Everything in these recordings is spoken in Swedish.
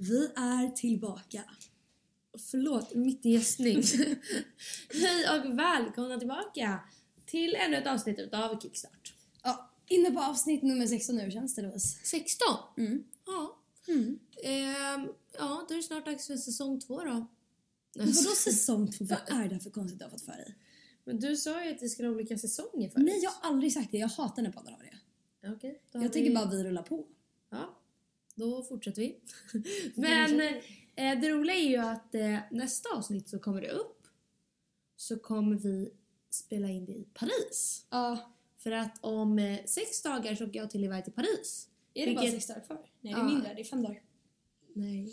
Vi är tillbaka. Förlåt, mitt i gästning. Hej och välkomna tillbaka till ännu ett avsnitt av Kickstart. Ja, inne på avsnitt nummer 16 nu känns det Louise. 16? Mm. Ja. Mm. Ehm, ja, då är det snart dags för säsong två då. Men vadå säsong två? Vad är det för konstigt du har fått för dig? Men du sa ju att det skulle ha olika säsonger förut. Nej, jag har aldrig sagt det. Jag hatar när poddar har det. Okej, då har Jag vi- bara vi rullar på. Ja, då fortsätter vi. Men eh, det roliga är ju att eh, nästa avsnitt så kommer det upp så kommer vi spela in det i Paris. Ja. För att om eh, sex dagar så åker jag till iväg till Paris. Är det bara Vilket- sex dagar kvar? Nej, det är Ja. mindre. Det är fem dagar. Nej.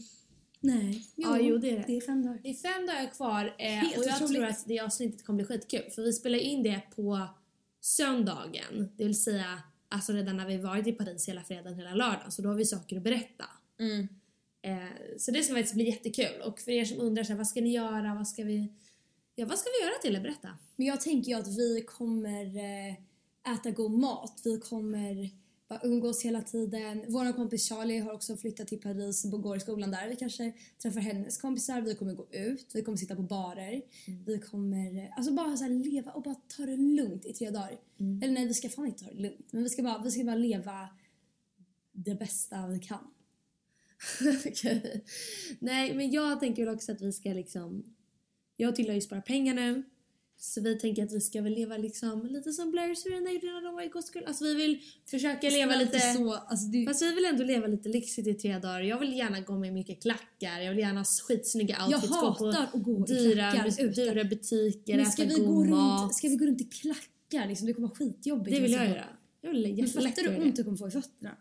Nej. Ja, jo, det är det. Det är fem dagar. Det är fem dagar kvar eh, och jag otroligt. tror att det avsnittet kommer bli skitkul för vi spelar in det på söndagen. Det vill säga alltså redan när vi varit i Paris hela fredagen, hela lördagen. Så då har vi saker att berätta. Mm. Eh, så det ska faktiskt bli jättekul. Och för er som undrar så här, vad ska ni göra? Vad ska vi, ja, vad ska vi göra till er? Berätta. Men jag tänker ju att vi kommer eh, äta god mat. Vi kommer bara umgås hela tiden. Vår kompis Charlie har också flyttat till Paris och går i skolan där. Vi kanske träffar hennes kompisar. Vi kommer gå ut. Vi kommer sitta på barer. Vi kommer alltså bara så leva och bara ta det lugnt i tre dagar. Eller nej, vi ska fan inte ta det lugnt. Men vi ska bara, vi ska bara leva det bästa vi kan. Okej. Nej, men jag tänker väl också att vi ska liksom... Jag tillhör ju Spara pengar nu. Så vi tänker att vi ska väl leva liksom lite som Blair och Serena gjorde när de var i gospel. Alltså vi vill försöka leva lite... Så, alltså det, Fast vi vill ändå leva lite lyxigt i tre dagar. Jag vill gärna gå med mycket klackar. Jag vill gärna ha skitsnygga jag outfits. gå hatar att gå i dyra, klackar ute. dyra butiker, Men ska äta vi, gå god mat. runt, ska vi gå runt i klackar? Liksom? Det kommer vara skitjobbigt. Det vill jag Liksom. göra. Jag vill jättelätt fattar du hur ont du kommer få i fötterna?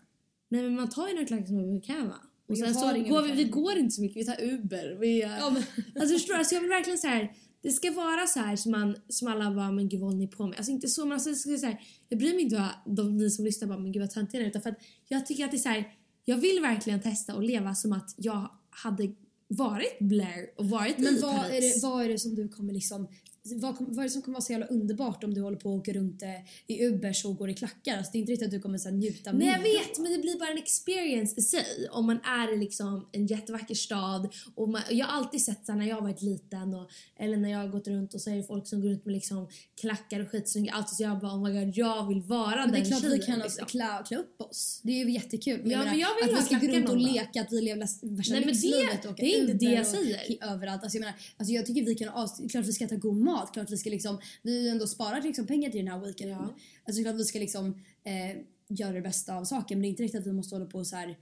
Nej men man tar ju några klackar som är bekväma. Och Men sen jag så går vi, vi går inte så mycket, vi tar Uber. Vi, Ja, men, Alltså förstår du? Alltså jag vill verkligen så här. Det ska vara så här som, man, som alla bara men gud vad håller ni på med? Alltså inte så men alltså, det ska så här, jag bryr mig inte vad de ni som lyssnar bara men gud vad töntiga ni utan för att jag tycker att det är så här. Jag vill verkligen testa och leva som att jag hade varit Blair och varit men i vad, Paris. är det, vad är det som du kommer liksom... Vad, vad är det som kommer vara så jävla underbart om du håller på och åker runt eh, i Ubers och går i klackar? Alltså, det är inte riktigt att du kommer så här, njuta Nej jag vet men det blir bara en experience i sig om man är i liksom en jättevacker stad och man, jag har alltid sett så här när jag varit liten och, eller när jag har gått runt och så är det folk som går runt med liksom klackar och skitsnygga outfits så jag bara oh my god jag vill vara Men det är den klart tjejen. vi kan liksom. klä, klä upp oss. Det är ju jättekul. Men Ja, men jag vill att vi ska gå runt och leka att vi lever värsta lyxlivet och åka det är inte det jag säger. överallt. Alltså jag menar, alltså jag tycker vi kan klart vi ska äta god mat, klart vi ska liksom, vi ändå sparar liksom pengar till den här weekenden. Ja. Alltså klart vi ska liksom eh, göra det bästa av saken men det är inte riktigt att vi måste hålla på och så här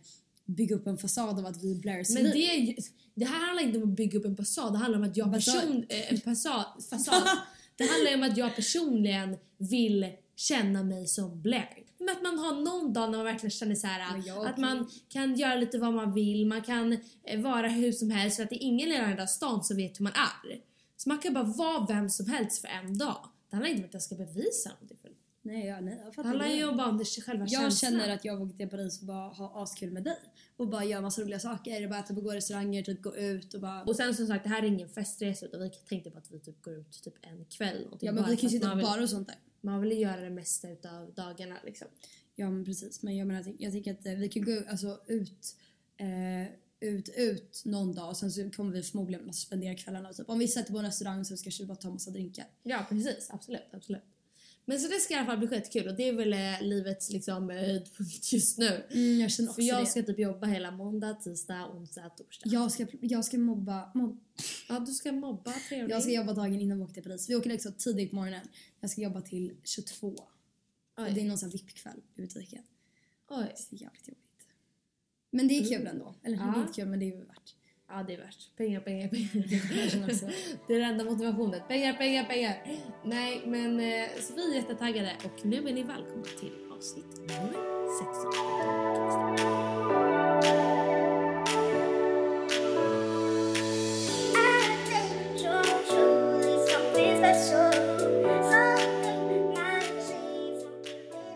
bygga upp en fasad av att vi är Blairs Men det, är ju- det här handlar inte om att bygga upp en fasad, det handlar om att jag person, eh, en fasad, fasad. det handlar ju om att jag personligen vill känna mig som Blair. Men att man har någon dag när man verkligen känner så här Men jag att man kan göra lite vad man vill, man kan eh, vara hur som helst för att det är ingen i den här stan som vet hur man är. Så man kan bara vara vem som helst för en dag. Det handlar inte om att jag ska bevisa någonting för Nej, ja, nej jag Det fattar handlar det. ju om bara om det själva Jag känslan. känner att jag åker till Paris och bara ha askul med dig. Och bara göra massa roliga saker. Bara äta på goda restauranger, typ gå ut och bara... Och sen som sagt, det här är ingen festresa utan vi tänkte på att vi typ går ut typ en kväll. någonting ja men vi kan ju sitta på bar och sånt där. Man vill ju göra det mesta utav dagarna liksom. Ja men precis. Men jag menar, jag, jag tycker att eh, vi kan gå alltså, ut, eh, ut, ut någon dag och sen så kommer vi förmodligen att spendera kvällarna. Typ. Om vi sätter på en restaurang så ska vi bara ta massa drinkar. Ja precis, absolut, absolut. Men så det ska i alla fall bli skitkul och det är väl eh, livets liksom eh, höjdpunkt just nu. Mm, jag känner också För jag det. ska typ jobba hela måndag, tisdag, onsdag, torsdag. Jag ska, jag ska mobba, mobb, Ja du ska mobba, trevligt. jag ska jobba dagen innan vi åker till Paris. Vi åker liksom tidigt på morgonen. Jag ska jobba till 22. Och det är någon sån här VIP-kväll i butiken. Oj. Det är jävligt jobbigt. Men det är mm. kul ändå. Eller ja. det är inte kul men det är värt. Ja det är värt. Pengar, pengar, pengar. det är den enda motivationen. Pengar, pengar, pengar. Nej men eh, så vi är jättetaggade och nu är ni välkomna till avsnitt nummer 16.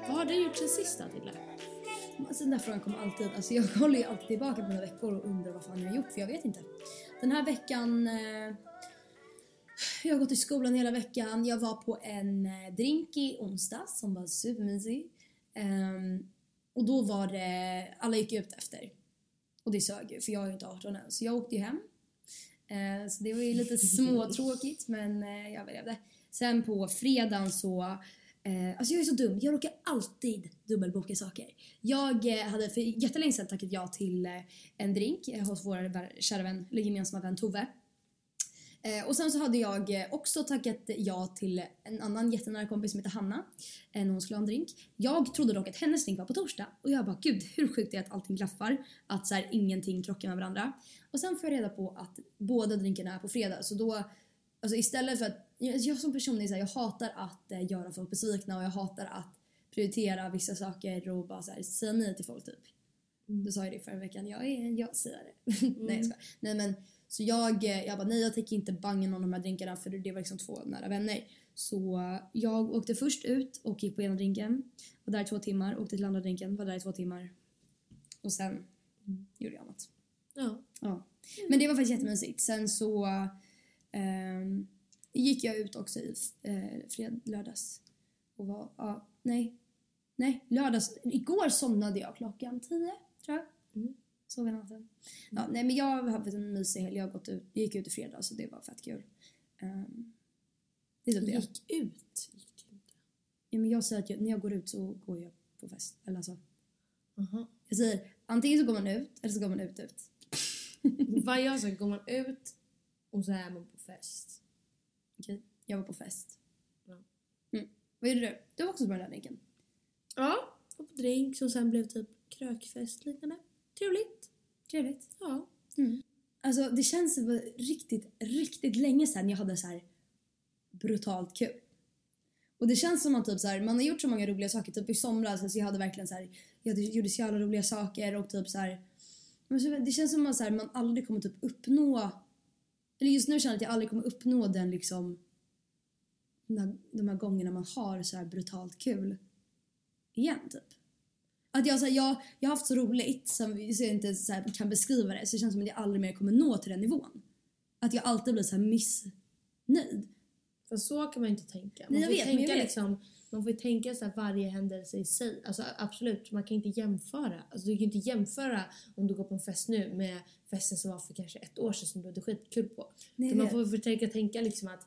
Vad har du gjort sen sist då, Tilde? Alltså, den där frågan kommer alltid. Alltså, jag håller ju alltid tillbaka på några veckor och undrar vad fan jag har gjort för jag vet inte. Den här veckan... Eh, jag har gått i skolan hela veckan. Jag var på en eh, drink i onsdags som var supermysig. Ehm, och då var det... Alla gick ut efter. Och det sög ju för jag är ju inte 18 än. Så jag åkte ju hem. Eh, så det var ju lite småtråkigt men eh, jag överlevde. Sen på fredagen så Eh, alltså jag är så dum. Jag råkar alltid dubbelboka saker. Jag eh, hade för jättelänge sedan tackat ja till eh, en drink eh, hos vår kära vän, eller gemensamma vän Tove. Eh, och sen så hade jag eh, också tackat ja till en annan jättenära kompis som heter Hanna. Eh, när hon skulle ha en drink. Jag trodde dock att hennes drink var på torsdag. Och jag bara gud hur sjukt är det att allting klaffar. Att så här, ingenting krockar med varandra. Och sen får jag reda på att båda drinkarna är på fredag. Så då, alltså istället för att jag, jag som person är så här, jag hatar att eh, göra folk besvikna och jag hatar att prioritera vissa saker och bara så här, säga nej till folk typ. Du sa ju det förra veckan, jag är en ja-sägare. nej jag skojar. Nej men så jag, eh, jag bara nej jag tänker inte banga någon av de här drinkarna för det var liksom två nära vänner. Så jag åkte först ut och gick på ena drinken. Var där i två timmar, åkte till andra drinken, var där i två timmar. Och sen gjorde jag annat. Ja. Ja. Men det var faktiskt jättemysigt. Sen så ehm, gick jag ut också i eh, fred, lördags. Och var, ja, nej. Nej, lördags. Igår somnade jag klockan tio, tror jag. Mm. Sov hela natten. Ja, nej men jag har haft en mysig helg. Jag, gått ut, gick ut i fredags så det var fett kul. Ehm, det är typ det. Gick ut? Gick inte. Ja, men jag säger att jag, när jag går ut så går jag på fest. Eller alltså, Aha. jag säger antingen så går man ut eller så går man ut ut. Vad jag sa, går man ut och så är man på fest. Okej, jag var på fest. Ja. Mm. Vad gjorde du? Du var också på den där drinken. Ja, och på drink som sen blev typ krökfest liknande. Trevligt. Trevligt. Ja. Alltså det känns som det var riktigt, riktigt länge sedan jag hade så här brutalt kul. Och det känns som att typ så här, man har gjort så många roliga saker. Typ i somras, alltså jag hade verkligen så här, jag gjorde så jävla roliga saker och typ så här. Det känns som att så här, man aldrig kommer typ uppnå, eller just nu känner jag att jag aldrig kommer uppnå den liksom, de här, gångerna man har så här brutalt kul igen typ. Att jag, så här, jag, jag har haft så roligt som så jag inte så här, kan beskriva det så det känns som att jag aldrig mer kommer nå till den nivån. Att jag alltid blir så här missnöjd. För så kan man inte tänka. Man Nej, jag får vet, men jag tänka vet. liksom, man får ju tänka så här varje händelse i sig. Alltså absolut, man kan inte jämföra. Alltså du kan inte jämföra om du går på en fest nu med festen som var för kanske ett år sedan som du hade skitkul på. Nej, man får försöka tänka liksom att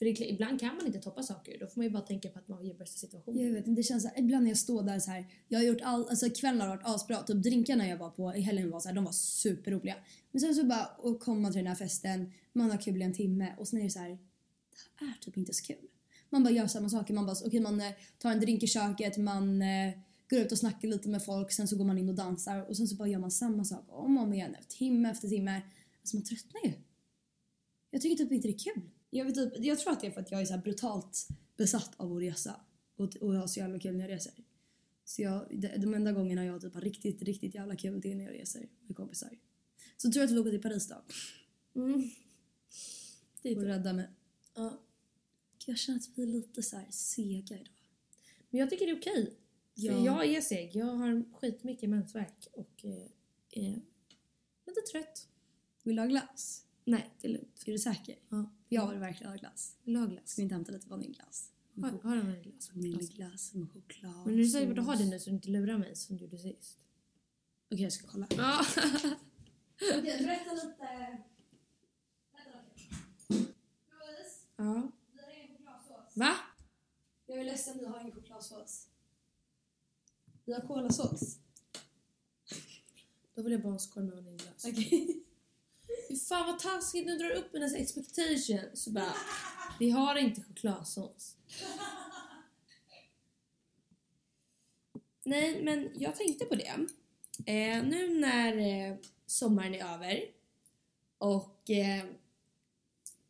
för det, ibland kan man inte toppa saker. Då får man ju bara tänka på att man gör bästa situationen. Jag vet inte, det känns så här, ibland när jag står där så här, jag har gjort all, alltså kvällen har varit asbra, typ drinkarna jag var på i helgen var så här, de var superroliga. Men sen så bara att komma till den här festen, man har kul i en timme och sen är det så här, det här är typ inte så kul. Man bara gör samma saker, man bara, okej man eh, tar en drink i köket, man eh, går ut och snackar lite med folk, sen så går man in och dansar och sen så bara gör man samma sak om och om igen, timme efter timme. Alltså man tröttnar ju. Jag tycker typ inte det är kul. Jag, vet typ, jag tror att det är för att jag är så brutalt besatt av att resa och, och jag har så jävla kul när jag reser. Så jag, de, enda gångerna jag typ har riktigt, riktigt jävla kul det är när jag reser med kompisar. Så tror jag att vi åker till Paris då. Mm. Det är Och det. rädda mig. Ja. Jag känner att vi är lite så här sega idag. Men jag tycker det är okej. Ja. För jag är seg. Jag har skitmycket mensvärk och eh, är lite trött. Vill du ha glass? Nej, det är lugnt. Är du säker? Ja. Jag vill verkligen ha glass. Vill du ha glass? Ska vi inte hämta lite vaniljglass? Har, har du en glass? Vaniljglass med choklad. Men är du säker på att du har det nu så du inte lurar mig som du gjorde sist? Okej, jag ska kolla. Ja. Okej, berätta lite. ja. Va? Jag är ledsen, vi har ingen chokladsås. Vi har kolasås. Då vill jag bara ha en skål med vaniljglass. Okej. Fy fan vad taskigt, nu drar du upp hennes expectations. Så bara, vi har inte chokladsås. Nej, men jag tänkte på det. Eh, nu när eh, sommaren är över och eh,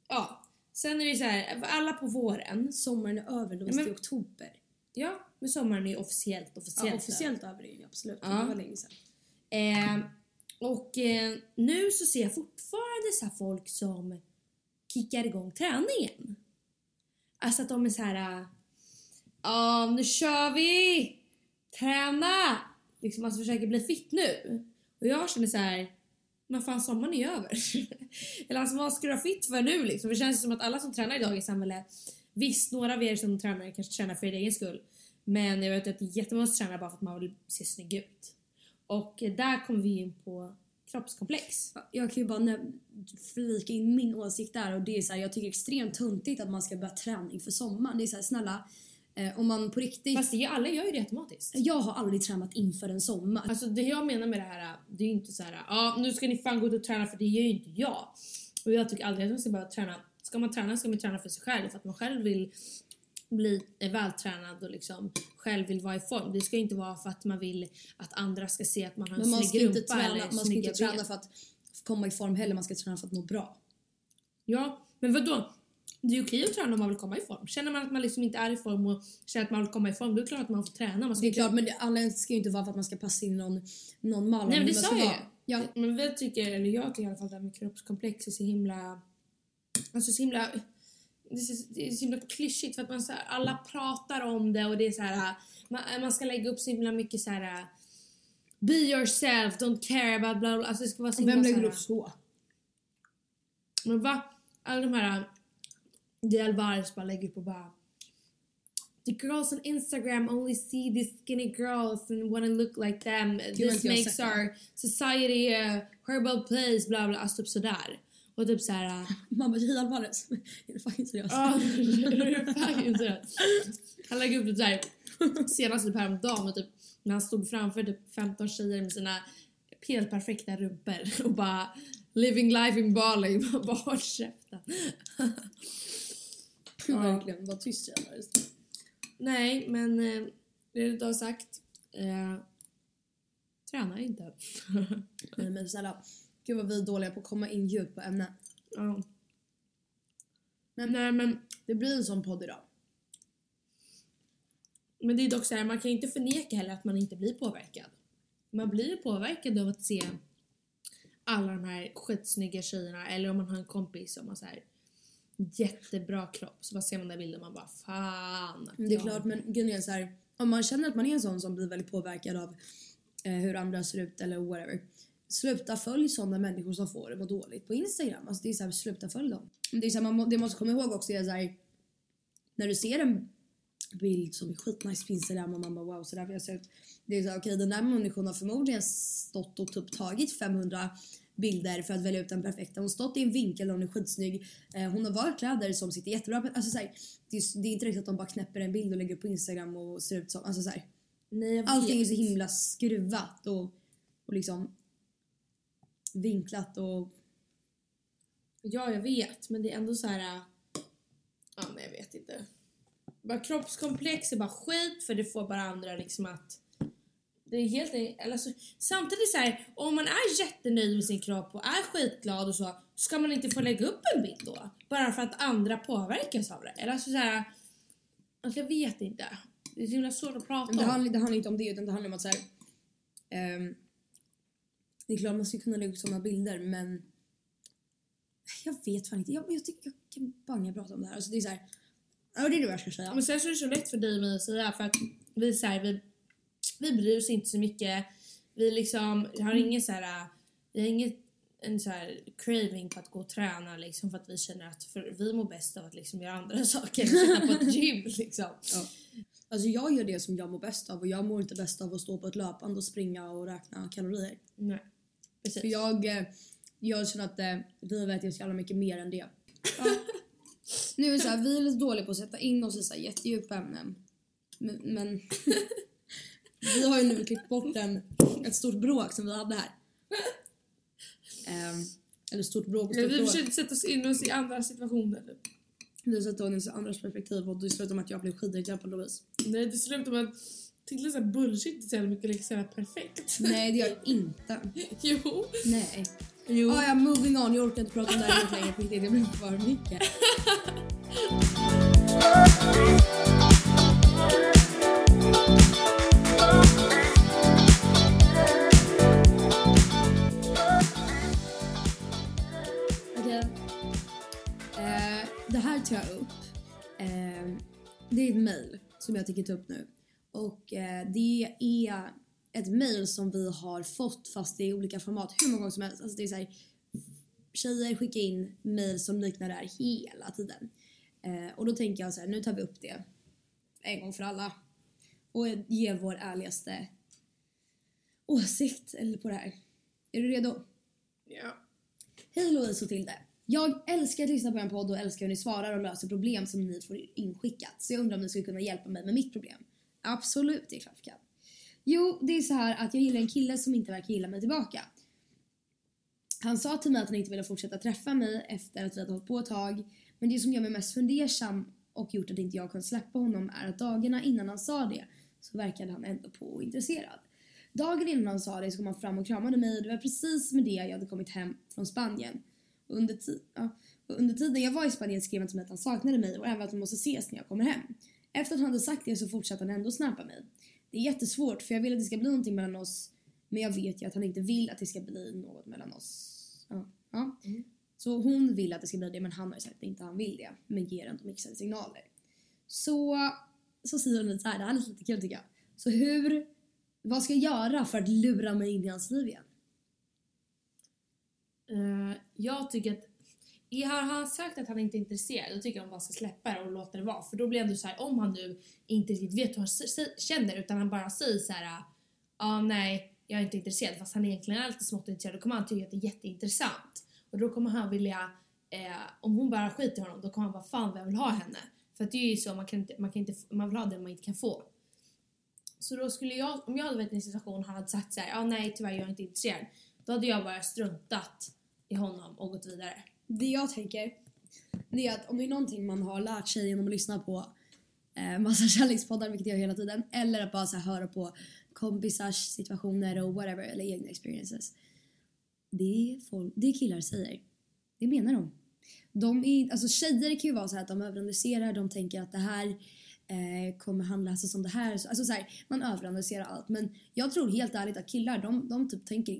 ja, sen är det så här, alla på våren. Sommaren är över, då Ja, är men- det oktober. Ja, men sommaren är ju officiellt officiellt. Ja, officiellt över är absolut. Ja. Det var länge sedan. Eh, och eh, nu så ser jag fortfarande så folk som kickar igång träningen. Alltså att de är så här. Ja, nu kör vi! träna! Liksom alltså försöker bli fit nu. Och jag känner så här, när fan sommaren är över. Eller alltså vad ska du ha fit för nu liksom? Det känns som att alla som tränar idag i samhället, visst några av er som tränar kanske tränar för er egen skull. Men jag vet att det är jättemånga som tränar bara för att man vill se snygg ut. Och där kommer vi in på kroppskomplex. Jag kan ju bara flika in min åsikt där och det är så här, jag tycker det är extremt tuntigt att man ska börja träna inför sommaren. Det är så här, snälla, eh, om man på riktigt... Fast det, alla gör ju det automatiskt. jag har aldrig tränat inför en sommar. Alltså det jag menar med det här, det är ju inte så här, ja nu ska ni fan gå ut och träna för det gör ju inte jag. Och jag tycker aldrig att man ska bara träna, ska man träna ska man träna för sig själv för att man själv vill bli eh, vältränad och liksom själv vill vara i form. Det ska inte vara för att man vill att andra ska se att man har en Men man ska snygg rumpa träna, eller man ska inte träna ben. för att komma i form heller, man ska träna för att må bra. Ja, men vadå? Det är okej att träna om man vill komma i form. Känner man att man liksom inte är i form och känner att man vill komma i form, då är det klart att man får träna. Man ska Det är inte- klart, men det, alla ska ju inte vara för att man ska passa in någon, någon mal. Nej men det sa jag. Ja, Men vi tycker, eller jag tycker i alla fall det här med kroppskomplex är så himla... Alltså så himla... Det är så, det är så himla klyschigt för att man så här, alla pratar om det och det är så här... Man, man ska lägga upp så himla mycket så här... Be yourself, don't care about bla bla. Alltså det ska vara så himla vem lägger upp så? Men va? Alla de här... Di Alvarez bara lägger upp och bara... The girls on Instagram only see these skinny girls and wanna look like them. This makes our society a horrible place. Bla bla. Alltså typ sådär. Och typ såhär... Man bara, J Alvarez. Är det fucking? Ja, seriöst. Han lägger upp det där senast typ häromdagen och typ när han stod framför typ 15 tjejer med sina helt perfekta rumpor och bara living life in Bali. Bara håll käften. Verkligen, var tyst J Alvarez. Nej, men eh, det du har sagt. Eh, träna inte. Nej men snälla, gud vad vi är dåliga på att komma in djupt på ämnet. ja. Men, nej, men, Det blir en sån podd idag. men det är dock så här, man kan inte förneka heller att man inte blir påverkad. Man blir påverkad av att se alla de här skitsnygga tjejerna eller om man har en kompis som har så här jättebra kropp så bara ser man den bilden och man bara fan. Det är klart, men grejen är så här, om man känner att man är en sån som blir väldigt påverkad av eh, hur andra ser ut eller whatever. Sluta följ sådana människor som får det må dåligt på Instagram. Alltså det är så här, sluta följ dem. Det, är så här, man må, det man måste komma ihåg också är så här, när du ser en bild som är skitnice på Instagram och man bara wow så där vill jag se ut. Det är så här, okej den där människan har förmodligen stått och typ tagit 500 bilder för att välja ut den perfekta. Hon har stått i en vinkel där hon är skitsnygg. Eh, hon har valt kläder som sitter jättebra på... Alltså, så här, det, är, det är inte riktigt att de bara knäpper en bild och lägger upp på Instagram och ser ut som... Alltså, så här, Nej, allting är så himla skruvat och, och liksom vinklat och... Ja, jag vet, men det är ändå så här. äh, Ja, men jag vet inte. Bara kroppskomplex är bara skit för det får bara andra liksom att det är helt alltså, samtidigt så här, om man är jättenöjd med sin kropp och är skitglad och så ska man inte få lägga upp en bild då? Bara för att andra påverkas av det? Eller alltså så här, alltså jag vet inte. Det är så himla svårt att prata Men det, om. handlar, det handlar inte om det utan det handlar om att så här, ehm, Det är klart man ska kunna lägga upp sådana bilder men jag vet fan inte. Jag, jag tycker jag kan banga prata om det här. Alltså det är så här, ja det är det jag ska säga. Men sen så är det så lätt för dig och mig att säga för att vi, så här, vi, vi bryr oss inte så mycket. Vi liksom har ingen så här, vi har inget en så här craving på att gå och träna liksom för att vi känner att för, vi mår bäst av att liksom göra andra saker än på ett gym liksom. Ja. Alltså jag gör det som jag mår bäst av och jag mår inte bäst av att stå på ett löpband och springa och räkna kalorier. Nej. Precis. För jag, eh, jag känner att eh, livet är så jävla mycket mer än det. nu är det så här, vi är lite dåliga på att sätta in oss i så här jättedjupa ämnen. Men, men vi har ju nu klippt bort en, ett stort bråk som vi hade här. Ehm, eller stort bråk och Ja, stort vi bråk. försökte sätta oss in oss i andra situationer. Typ. Vi satte oss i andras perspektiv och det slutade med att jag blev skitirriterad på Louise. Nej, det slutade med att Tilde så här bullshit så jävla mycket liksom perfekt. Nej det gör jag inte. jo. Nej. Jo. Ah, ja, moving on. Jag orkar inte prata om det här längre på riktigt. Det blir för mycket. här tar jag upp. Eh, det är ett mail som jag tänker ta upp nu. Och eh, det är ett mail som vi har fått fast i olika format hur många gånger som helst. Alltså det är så här, tjejer skickar in mail som liknar det här hela tiden. Eh, och då tänker jag så här, nu tar vi upp det en gång för alla och ger vår ärligaste åsikt eller på det här. Är du redo? Ja. Hej Louise och Tilde. Jag älskar att lyssna på en podd och älskar hur ni svarar och löser problem som ni får inskickat. Så jag undrar om ni skulle kunna hjälpa mig med mitt problem. Absolut, det är klart vi kan. Jo, det är så här att jag gillar en kille som inte verkar gilla mig tillbaka. Han sa till mig att han inte ville fortsätta träffa mig efter att vi hade hållit på ett tag. Men det som gör mig mest fundersam och gjort att inte jag kunde släppa honom är att dagarna innan han sa det så verkade han ändå på och intresserad. Dagen innan han sa det så kom han fram och kramade mig och det var precis med det jag hade kommit hem från Spanien. Under, ti- ja, under tiden jag var i Spanien skrev han till mig att han saknade mig och även att vi måste ses när jag kommer hem. Efter att han hade sagt det så fortsatte han ändå snappa mig. Det är jättesvårt för jag vill att det ska bli någonting mellan oss men jag vet ju att han inte vill att det ska bli något mellan oss. Ja. ja. Så hon vill att det ska bli det men han har ju sagt att inte han vill det men ger ändå mixade signaler. Så, så säger hon så här, det här är lite kul tycker jag. Så hur, vad ska jag göra för att lura mig in i hans liv igen? Uh, jag tycker att har han sagt att han inte är intresserad, då tycker jag att man ska släppa det och låta det vara. För då blir det ändå så här, om han nu inte riktigt vet hur han känner utan han bara säger så här, ja ah, nej, jag är inte intresserad fast han egentligen är lite smått intresserad, då kommer han tycka att det är jätteintressant. Och då kommer han vilja, eh, om hon bara skiter i honom, då kommer han bara fan vad jag vill ha henne. För att det är ju så, man kan inte, man kan inte, man vill ha det man inte kan få. Så då skulle jag, om jag hade varit i en situation och han hade sagt så här, ja ah, nej tyvärr jag är inte intresserad. Då hade jag bara struntat i honom och gått vidare. Det jag tänker, det är att om det är någonting man har lärt sig genom att lyssna på eh, massa kärlekspoddar, vilket jag gör hela tiden, eller att bara så här, höra på kompisars situationer och whatever, eller egna experiences. Det, är folk, det killar säger. Det menar de. de är, alltså tjejer kan ju vara så här att de överanalyserar, de tänker att det här eh, kommer handla läsa som det här. Alltså så här, man överanalyserar allt. Men jag tror helt ärligt att killar, de, de typ tänker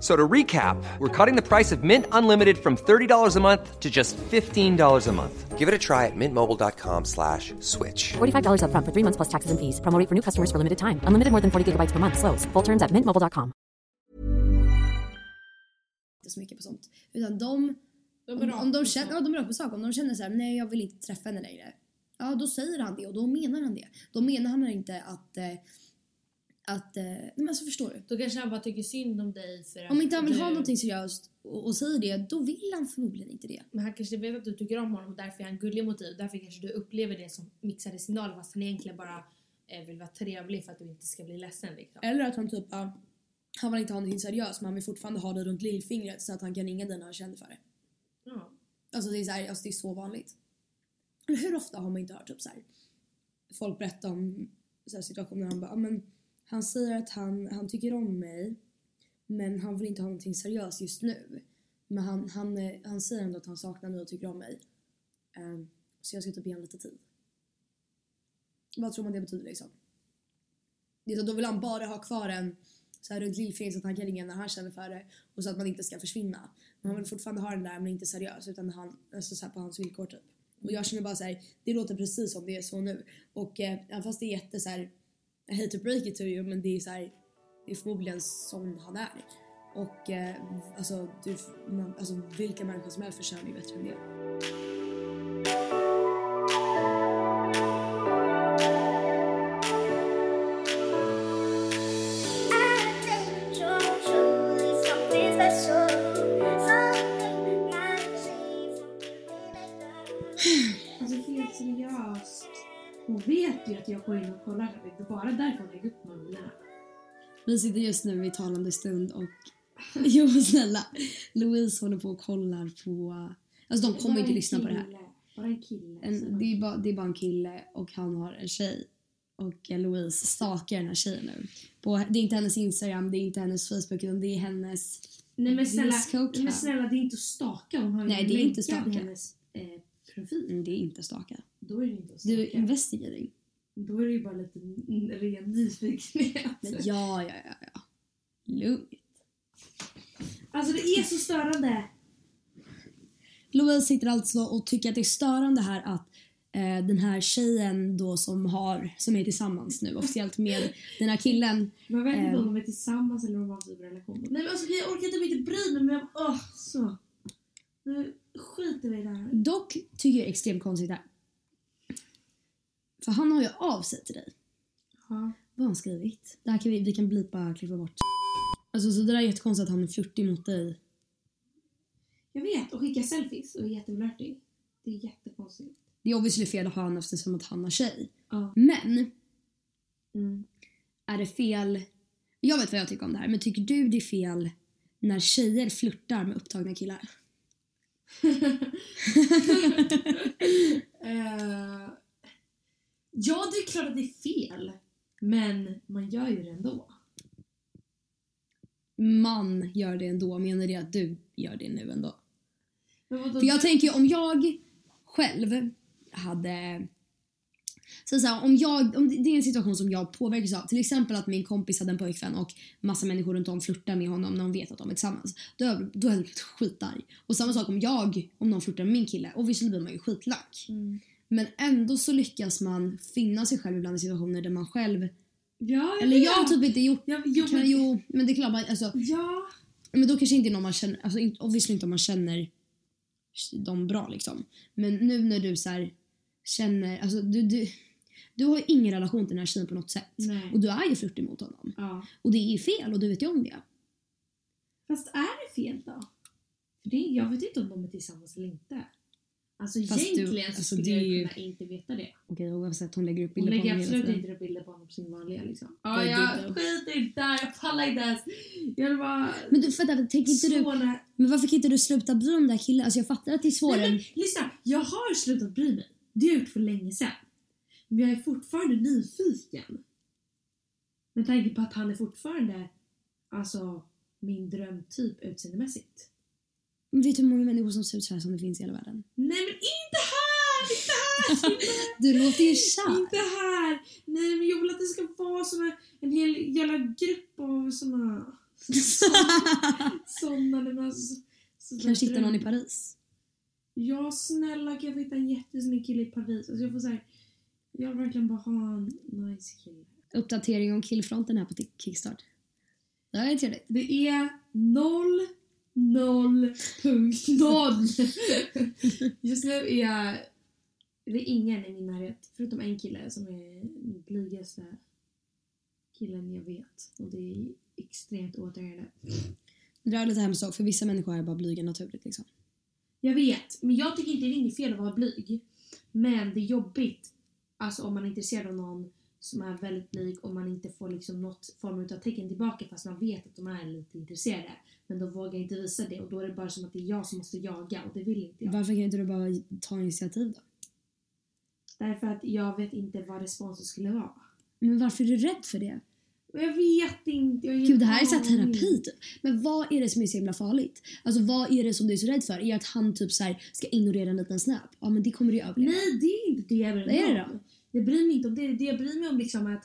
F- So to recap, we're cutting the price of Mint Unlimited from $30 a month to just $15 a month. Give it a try at mintmobile.com slash switch. $45 upfront for three months plus taxes and fees. Promo rate for new customers for limited time. Unlimited more than 40 gigabytes per month. Slows. Full terms at mintmobile.com. inte så mycket på sånt. Utan de, om, om de känner, ja, de är rakt på sak. Om de känner så här, nej jag vill inte träffa henne längre. Ja, då säger han det och då menar han det. Då menar han inte att, eh, att, eh, men alltså förstår du? Då kanske han bara tycker synd om dig för att Om inte han vill du, ha någonting seriöst och, och säger det, då vill han förmodligen inte det. Men han kanske vet att du tycker om honom och därför är han gullig mot dig och därför kanske du upplever det som mixade signaler fast han egentligen bara eh, vill vara trevlig för att du inte ska bli ledsen liksom. Eller att han typ, ja, han vill inte ha någonting seriöst men han vill fortfarande ha det runt lillfingret så att han kan ringa dig när han känner för det. Ja. Alltså det är så, här, alltså det är så vanligt. Hur ofta har man inte hört typ så här, folk berätta om så här situationer han bara, "Ja, men han säger att han, han tycker om mig men han vill inte ha någonting seriöst just nu. Men han, han, eh, han säger ändå att han saknar mig och tycker om mig. Um, så jag ska typ ge honom lite tid. Vad tror man det betyder liksom? Det är så, då vill han bara ha kvar en så här runt lillfingret så att han kan ringa när han känner för det och så att man inte ska försvinna. Men han vill fortfarande ha den där men inte seriös utan han, alltså så här på hans villkor typ. Och jag känner bara så här, det låter precis som det är så nu. Och eh, även fast det är jätte så här, i hate to break it to you men det är så här, det är förmodligen sån han är. Och eh, alltså, du, man, alltså vilka människor som helst förtjänar ju bättre än det. Jag går in och kollar. Det är bara därför hon lägger upp mobilerna. Vi sitter just nu i talande stund och jo snälla Louise håller på och kollar på Alltså de kommer inte en lyssna på det här. kille. Bara en kille. En, det, är bara, det är bara en kille och han har en tjej. Och Louise stalkar den här tjejen nu. På, det är inte hennes Instagram, det är inte hennes Facebook utan det är hennes... Nej men snälla, nej, men snälla det är inte att staka. Hon har ju Nej, det är inte hennes eh, profil. Mm, Det är inte stalka. Då är det inte att Du är stalka. investigating. Då är det ju bara lite ren nyfikenhet. Ja, ja, ja, ja. Lugnt. Alltså det är så störande. Louise sitter alltså och tycker att det är störande här att eh, den här tjejen då som har, som är tillsammans nu officiellt med den här killen. Man vet inte om de är tillsammans eller om de har typ relation. Nej men alltså jag orkar typ inte bry mig men jag åh så. Nu skiter vi i det här. Dock tycker jag det är extremt konstigt här. För han har ju av sig till dig. Ja. Vad har han skrivit? Det här kan vi, vi kan blipa, klippa bort. Alltså så det där är jättekonstigt att han är flörtig mot dig. Jag vet och skicka selfies och är jätteflörtig. Det är jättekonstigt. Det är obviously fel av han eftersom att han har tjej. Ja. Men Mm. är det fel... Jag vet vad jag tycker om det här, men tycker du det är fel när tjejer flörtar med upptagna killar? Eh, ja, det är klart att det är fel. Men man gör ju det ändå. Man gör det ändå, menar det att du gör det nu ändå? För jag tänker ju om jag själv hade... Så så här, om, jag, om det är en situation som jag påverkas av, till exempel att min kompis hade en pojkvän och massa människor runt om flörtar med honom när de vet att de är tillsammans. Då, är- då är jag blivit skitarg. Och samma sak om jag, om någon flörtar med min kille, obviously blir man ju skitlack. Mm. Men ändå så lyckas man finna sig själv ibland i situationer där man själv... Ja, Eller jag har typ inte gjort... Ja, jo, kan, men, jo, men det är klart man, alltså, ja. men då kanske inte någon man känner, alltså obviously inte om man känner dem bra liksom. Men nu när du så här, känner, alltså du, du, du har ju ingen relation till den här tjejen på något sätt. Nej. Och du är ju flörtig mot honom. ja. Och det är fel och du vet ju om det. Fast är det fel då? För det, jag vet inte om de är tillsammans eller inte. Alltså Fast du- egentligen så alltså, skulle jag ju- kunna inte veta det. Okej oavsett, hon lägger upp Hon bilder på lägger honom hela absolut tiden. inte upp bilder på honom på sin vanliga liksom. Ja, Ja, du jag skiter i det där, jag pallar inte ens. Jag vill bara... Men du, vänta, tänker inte du, men varför kan inte du sluta bry dig om den där killen? Alltså jag fattar att det är svårare. Nej, men, lyssna, jag har slutat bry mig. Det har jag gjort för länge sedan. Men jag är fortfarande nyfiken. Med tanke på att han är fortfarande alltså min drömtyp utseendemässigt. Vet du hur många människor som ser ut så här som det finns i hela världen? Nej men inte här! Inte här! Inte här! Du låter ju kär. Inte här! Nej men jag vill att det ska vara såna, en hel jävla grupp av såna... såna, men alltså... så- såna Kanske hitta någon i Paris. Ja snälla kan jag få hitta en jättesnygg kille i Paris? Alltså jag får säga, jag vill verkligen bara ha en nice kille. Uppdatering om killfronten här på Kickstart. Det är trevligt. Det är noll, noll, punkt noll. Just nu är jag, det är ingen i min närhet förutom en kille som är den blygaste killen jag vet. Och det är extremt återhängande. Det är lite hemskt för vissa människor är bara blyga naturligt liksom. Jag vet, men jag tycker inte det är inget fel att vara blyg. Men det är jobbigt alltså om man är intresserad av någon som är väldigt blyg och man inte får liksom något form av tecken tillbaka fast man vet att de är lite intresserade. Men de vågar inte visa det och då är det bara som att det är jag som måste jaga och det vill inte jag. Varför kan inte du bara ta initiativ då? Därför att jag vet inte vad responsen skulle vara. Men varför är du rädd för det? Jag vet inte. Jag Gud, det här är så terapi typ. Men vad är det som är så himla farligt? Alltså vad är det som du är så rädd för? Är det att han typ så här, ska ignorera en liten snap? Ja men det kommer du ju överleva. Nej, det är inte det jag bryr Vad är det då? Jag bryr mig inte om det. Det jag bryr mig om liksom att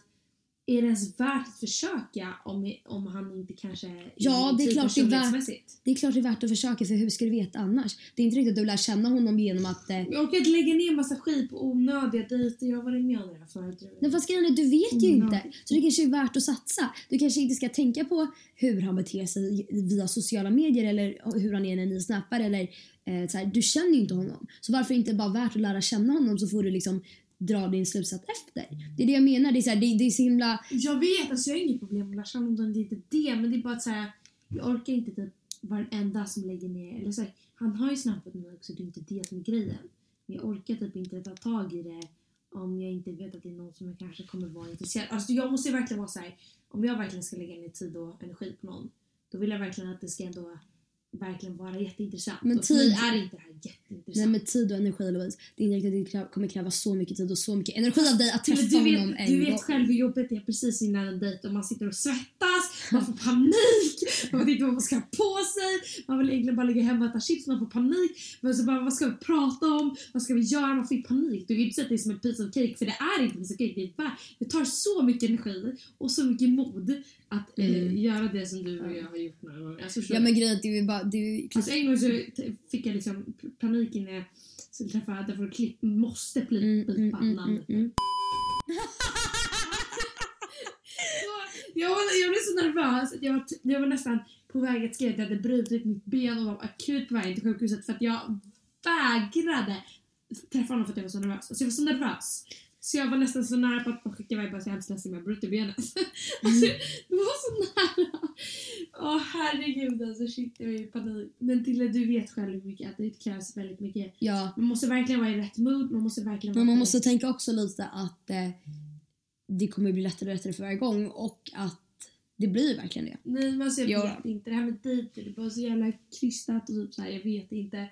är det ens värt att försöka om, om han inte kanske Ja, det är typ klart det är värt-? Det är klart det är värt att försöka för hur ska du veta annars? Det är inte riktigt att du lär känna honom genom att... Eh, Jag orkar inte lägga ner massa skit på onödiga dejter. Jag har varit med om det här förut. Nej fast grejen du vet ju Mm, inte. Så det kanske är värt att satsa. Du kanske inte ska tänka på hur han beter sig via sociala medier eller hur han är när ni snappar eller eh, så här, Du känner ju inte honom. Så varför inte bara värt att lära känna honom så får du liksom dra din slutsats efter. Det är det jag menar. Det är, så här, det, det är så himla... Jag vet, alltså jag har inget problem med att lära känna. Det är inte det. Men det är bara att säga jag orkar inte typ varenda som lägger ner. Eller så här, han har ju snappat mig också. Det är inte det som är grejen. Men jag orkar typ inte ta tag i det om jag inte vet att det är någon som jag kanske kommer vara intresserad Alltså jag måste ju verkligen vara så här. Om jag verkligen ska lägga ner tid och energi på någon. Då vill jag verkligen att det ska ändå verkligen vara jätteintressant. Men och för mig tid- är inte det här jätteintressant. Nej med tid och energi Louise. Det är inte riktigt att det krä- kommer kräva så mycket tid och så mycket energi av dig att Men träffa du honom vet, en du gång. vet själv hur jobbigt det är precis innan en dejt och man sitter och svettas Man får panik, man vet inte vad man ska ha på sig, man vill egentligen bara ligga hemma och äta chips, man får panik. Men så bara, vad ska vi prata om? Vad ska vi göra? Man får panik. Du kan ju inte säga att det är som en piece of cake för det är inte en piece of cake. Det, är bara, det tar så mycket energi och så mycket mod att eh, Mm. göra det som du och jag har gjort några gånger. Alltså, Ja men grejen är att det är ju bara... Det är ju Alltså en gång så fick jag liksom panik när jag skulle träffa därför klipp måste pli- Mm, mm, mm, namnet. mm, mm. Jag, var, jag blev så nervös att jag var, jag var nästan på väg att skriva att jag hade brutit mitt ben och var akut på väg till sjukhuset för att jag vägrade träffa honom för att jag var så nervös. Alltså jag var så nervös. Så jag var nästan så nära på att skicka iväg bara så jag hemskt ledsen men jag brutit benet. alltså, det var så nära. Åh herregud alltså shit jag är i panik. Men Tille du vet själv hur mycket att det krävs väldigt mycket. Ja. Man måste verkligen vara i rätt mood, man måste verkligen vara Men man måste tänka också lite att eh, det kommer bli lättare och lättare för varje gång och att det blir verkligen det. Nej men alltså jag Ja. vet inte. Det här med dejter, det bara så jävla krystat och typ så här, jag vet inte.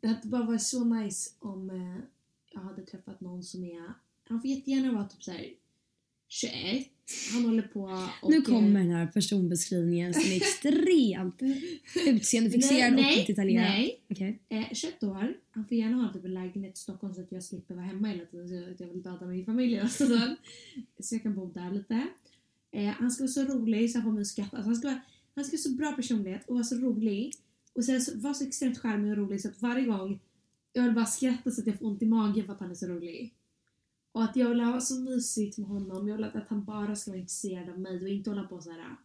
Det hade bara varit så nice om eh, jag hade träffat någon som är, han får jättegärna vara typ så här 21. Han håller på och... nu eh, kommer den här personbeskrivningen som är extremt utseendefixerad nej, och detaljerad. Nej, Okej. eh, 21 år. Han får gärna ha typ en lägenhet i Stockholm så att jag slipper vara hemma hela tiden så att jag vill döda min familj tiden. Så jag kan bo där lite. Eh, han ska vara så rolig så han får mig att skratta. Alltså han, ska vara, han ska ha så bra personlighet och vara så rolig. Och sen så, vara så extremt charmig och rolig så att varje gång jag vill bara skratta så att jag får ont i magen för att han är så rolig. Och att jag vill ha så mysigt med honom. Jag vill att, han bara ska vara intresserad av mig och inte hålla på så här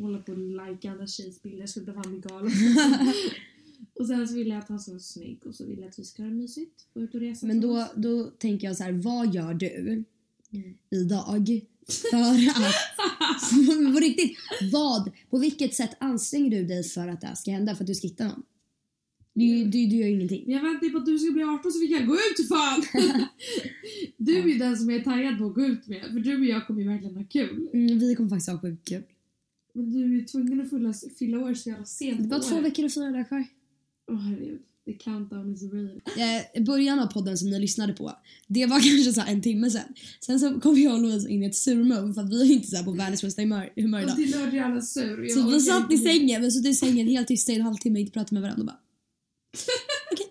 hålla på och likea andra tjejers bilder. Jag skulle bli fan bli galen. och sen så vill jag att han ska vara snygg och så vill jag att vi ska ha det mysigt. Gå ut och resa Men då, då tänker jag så här, vad gör du Mm. idag för att... på riktigt, vad? På vilket sätt anstränger du dig för att det här ska hända? För att du ska hitta någon? Du, du, du gör ingenting. Jag väntar på att du ska bli 18 så vi kan gå ut fan! du är ju den som jag är taggad på att gå ut med. För du och jag kommer ju verkligen ha kul. Mm, vi kommer faktiskt ha sjukt kul. Men du är ju tvungen att fylla, fylla år så jävla sent Det var två veckor och fyra dagar kvar. Åh herregud. The countdown is real. Eh, början av podden som ni lyssnade på, det var kanske så här en timme sen. Sen så kom jag och Louise in i ett surmode för att vi är inte så på världens bästa humör, humör Och idag. Dille var jävla sur. Så vi satt i sängen, men satt i sängen helt tysta i en halvtimme och inte pratade med varandra och bara okej,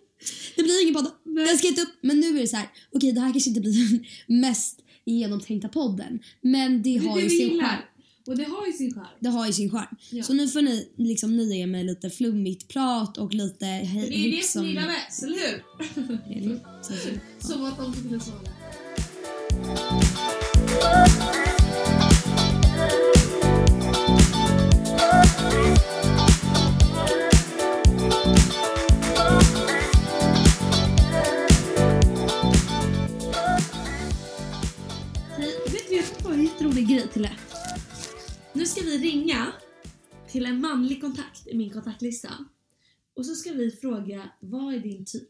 det blir ingen podd. Den ska inte upp. Men nu är det så här, okej det här kanske inte blir den mest genomtänkta podden. Men det Det har det ju sin charm. Och det har ju sin charm. Det har ju sin charm. Ja. Så nu får ni liksom ni ge mig lite flummigt prat och lite Det är det som om- vi gillar mest, eller hur? Som att de skulle svara. Jätterolig grej till det. Nu ska vi ringa till en manlig kontakt i min kontaktlista. Och så ska vi fråga, vad är din typ?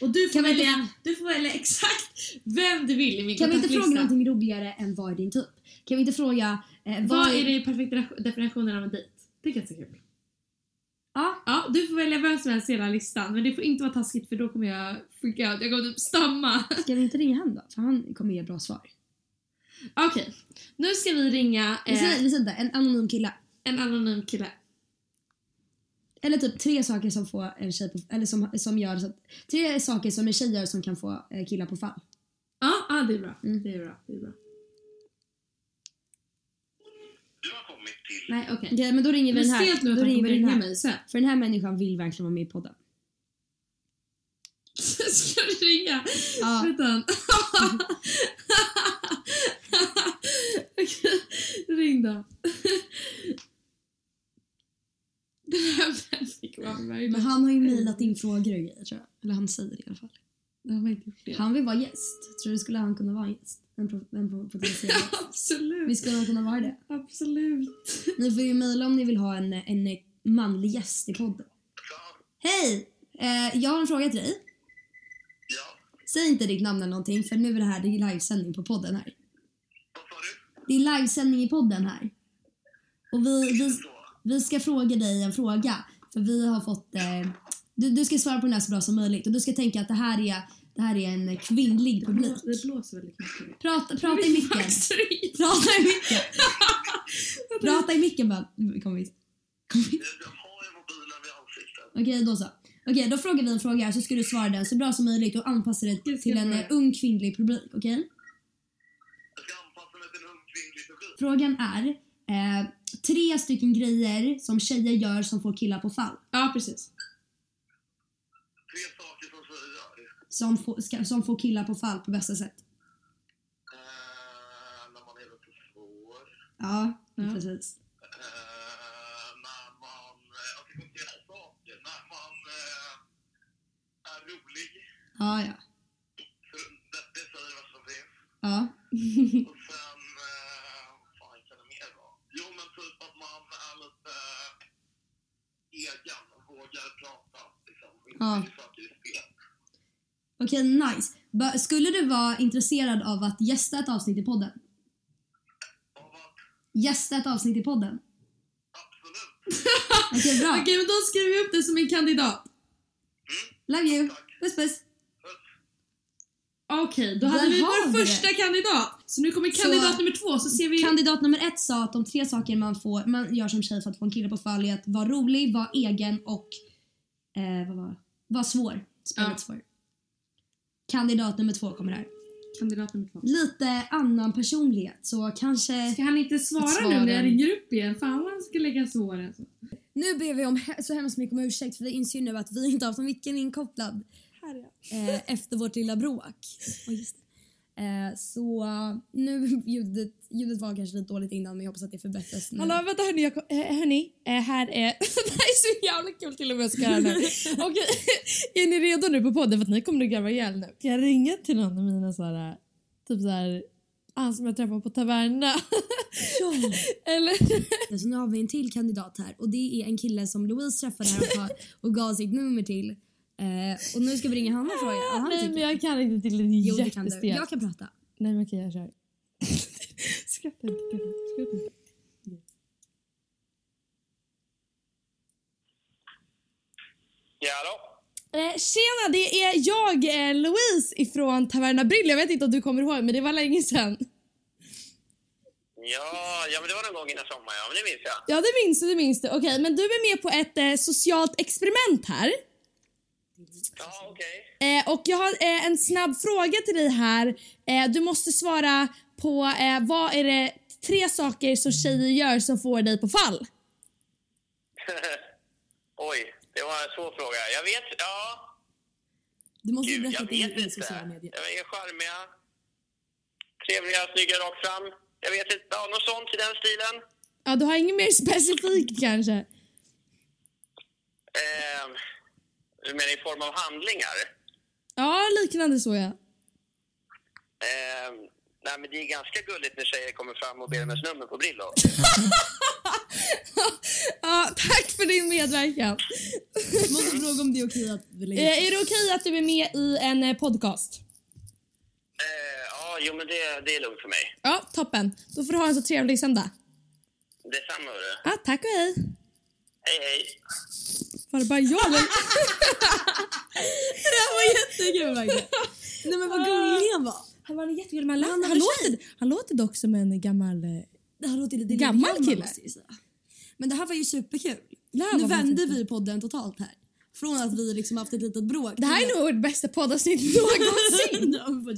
Och du får, Kan vi inte- välja, du får välja exakt vem du vill i min Kan vi inte fråga någonting roligare än vad är din typ? Kan vi inte fråga eh, vad, Vad är den perfekta definitionen av en dejt? Det är ganska kul. Ja, Ja, du får välja vem som helst i hela listan. Men det får inte vara taskigt för då kommer jag freaka out. Jag kommer typ stamma. ska vi inte ringa han då? För han kommer ge bra svar. Okej, nu ska vi ringa Vi eh, inte, en anonym kille. en anonym kille. Eller typ tre saker som får en tjej på, eller som, som gör så att, tre saker som en tjej gör som kan få eh, killar på fall. Ja, ja det är bra. Mm. Det är bra. Det är bra. Du har kommit till Nej, okej. Okej, men då ringer vi den här. stelt nu att Då han ringer kommer ringa här. mig sen. För den här människan vill verkligen vara med i podden. Ska du ringa? Ja. Vänta. Ring då. Den här. Men han har ju mejlat in frågor och grejer tror jag. Eller han säger det i alla fall. Jag har inte gjort det. Han vill vara gäst. Tror du skulle han kunna vara en gäst? En, pro- en po- potentiell gäst. Absolut. Visst skulle han kunna vara det? Absolut. Ni får ju mejla om ni vill ha en, en manlig gäst i podden. Hej! Eh, jag har en fråga till dig. Ja, Säg inte ditt namn eller någonting för nu är det här det är livesändning på podden här. Det är livesändning i podden här. Och vi, vi, vi ska fråga dig en fråga. För vi har fått... Eh, du, du ska svara på den här så bra som möjligt. Och du ska tänka att det här är, det här är en kvinnlig publik. Det blåser väldigt mycket. Prata, prata i micken. Prata i micken. Prata i micken bara, ju mobilen vid ansiktet. Okej, då så. Okej, då frågar vi en fråga här så ska du svara den så bra som möjligt och anpassa ska till en eh, ung kvinnlig publik, okej? Jag ska anpassa mig till en ung kvinnlig publik. Frågan är eh, tre stycken grejer som tjejer gör som får killar på fall. Ja, precis. Tre saker som tjejer gör. Som får, ska, som får killar på fall på bästa sätt. Eh, när man är lite svår. Ja, Ja. precis. Eh, när man... eh, Jag ska saker. När man eh, är rolig. Ja, ja. För det, det säger vad som finns. Ja. Och sen... Eh, vad fan kan det mer vara? Jo, men typ att man är lite egen. Vågar prata. Liksom. Inte Ja. ja. saker i spel. Okej, nice. Ba- skulle du vara intresserad av att gästa ett avsnitt i podden? Gästa ett avsnitt i podden? Absolut. Okej, bra. Okej, men då skriver vi upp det som en kandidat. Love you. Puss puss. Okej, då Där hade vi har vår vi det. första kandidat. Så nu kommer Så- kandidat nummer två så ser vi... Kandidat nummer ett sa att de tre saker man, får, man gör som tjej för att få en kille på fall är att vara rolig, vara egen och eh, vad var Vara svår. Spela Ja. lite svår. Kandidat nummer två kommer här. kandidat nummer två. Lite annan personlighet så kanske... Ska han inte svara, nu när jag ringer upp igen? Fan vad han ska lägga svår alltså. Nu ber vi om he- så hemskt mycket om ursäkt för vi inser ju nu att vi inte har haft en micken inkopplad eh, efter vårt lilla bråk. Oh, så nu ljudet, ljudet var kanske lite dåligt innan men jag hoppas att det förbättras nu. Hallå vänta hörni, jag, eh, hörni eh, här är... det här är så jävla kul till och med ska nu. Okej, är ni redo nu på podden för att ni kommer att garva ihjäl nu? Ska jag ringa till någon av mina såhär, typ såhär, han som jag träffade på taverna? Eller? Så nu har vi en till kandidat här och det är en kille som Louise träffade här och, och gav sitt nummer till. Eh, och nu ska vi ringa honom och fråga vad han Nej tycker. men jag kan inte till det är Jo det kan du. Jag kan prata. Nej men okej jag kör. Skratta inte, skratta inte. Ja, hallå? Eh, tjena, det är jag, eh, Louise ifrån Taverna Brill. Jag vet inte om du kommer ihåg, men det var länge sedan. Ja, ja, men det var någon gång innan sommaren, ja. Men det minns jag. Ja, det minns du, det minns du. Okej, men du är med på ett eh, socialt experiment här. Ja, okej. Eh, och jag har eh, en snabb fråga till dig här. Eh, du måste svara på eh, vad är det tre saker som tjejer gör som får dig på fall? Oj, det var en svår fråga. Jag vet, ja. Du måste Gud, berätta jag vet inte. sociala medier. Jag är charmiga, trevliga, snygga rakt fram. Jag vet inte, ja, något sånt i den stilen. Ja, du har inget mer specifikt kanske? Du menar i form av handlingar? Ja, liknande så ja. Eh, nej, men det är ganska gulligt när tjejer kommer fram och ber om ens nummer på Brillo. ja, tack för din medverkan. Måste fråga om det är okej att vi lägger Eh, är det okej att du är med i en eh, podcast? Eh, ja, jo, men det, det är lugnt för mig. Ja, toppen. Då får du ha en så trevlig söndag. Detsamma, hörru. Ja, tack och hej. Hej, hej. Var det bara jag eller? Det här var jättekul verkligen. Nej men vad gullig han var. Han var jättegullig men han, Han han, låter, han låter dock som en gammal... eh, Det här låter lite Gammal kille. Men det här var ju superkul. Här Nu var vände vi podden totalt här. Från att vi liksom haft ett litet bråk. Det här är nog vårt bästa poddavsnitt någonsin. var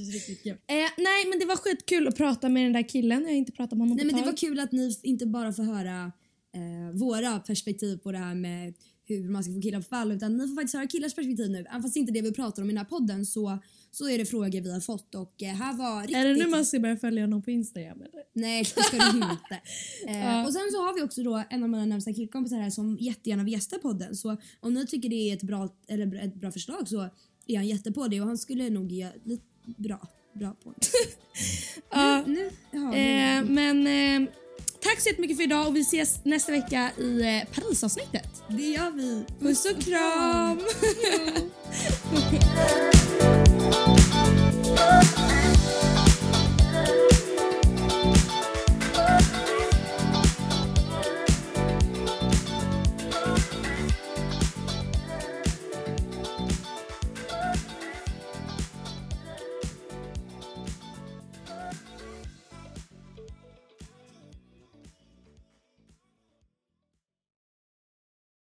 eh, nej men det var skitkul att prata med den där killen. Jag har inte pratat med honom Nej på men ett det tag. var kul att ni inte bara får höra eh, våra perspektiv på det här med hur man ska få killar på fall utan ni får faktiskt höra killars perspektiv nu. Även fast det inte är det vi pratar om i den här podden så, så är det frågor vi har fått och eh, här var riktigt... Är det nu man ska börja följa honom på Instagram eller? Nej det ska du inte. Ja. Och sen så har vi också då en av mina närmsta killkompisar här som jättegärna vill gästa podden så om ni tycker det är ett bra, eller ett bra förslag så är han jätte på det och han skulle nog ge lite bra, bra på det. Ja. nu, ja, Eh, nu. men eh, Tack så jättemycket för idag och vi ses nästa vecka i eh, Parisavsnittet. Det gör vi. Puss och kram! Puss och kram.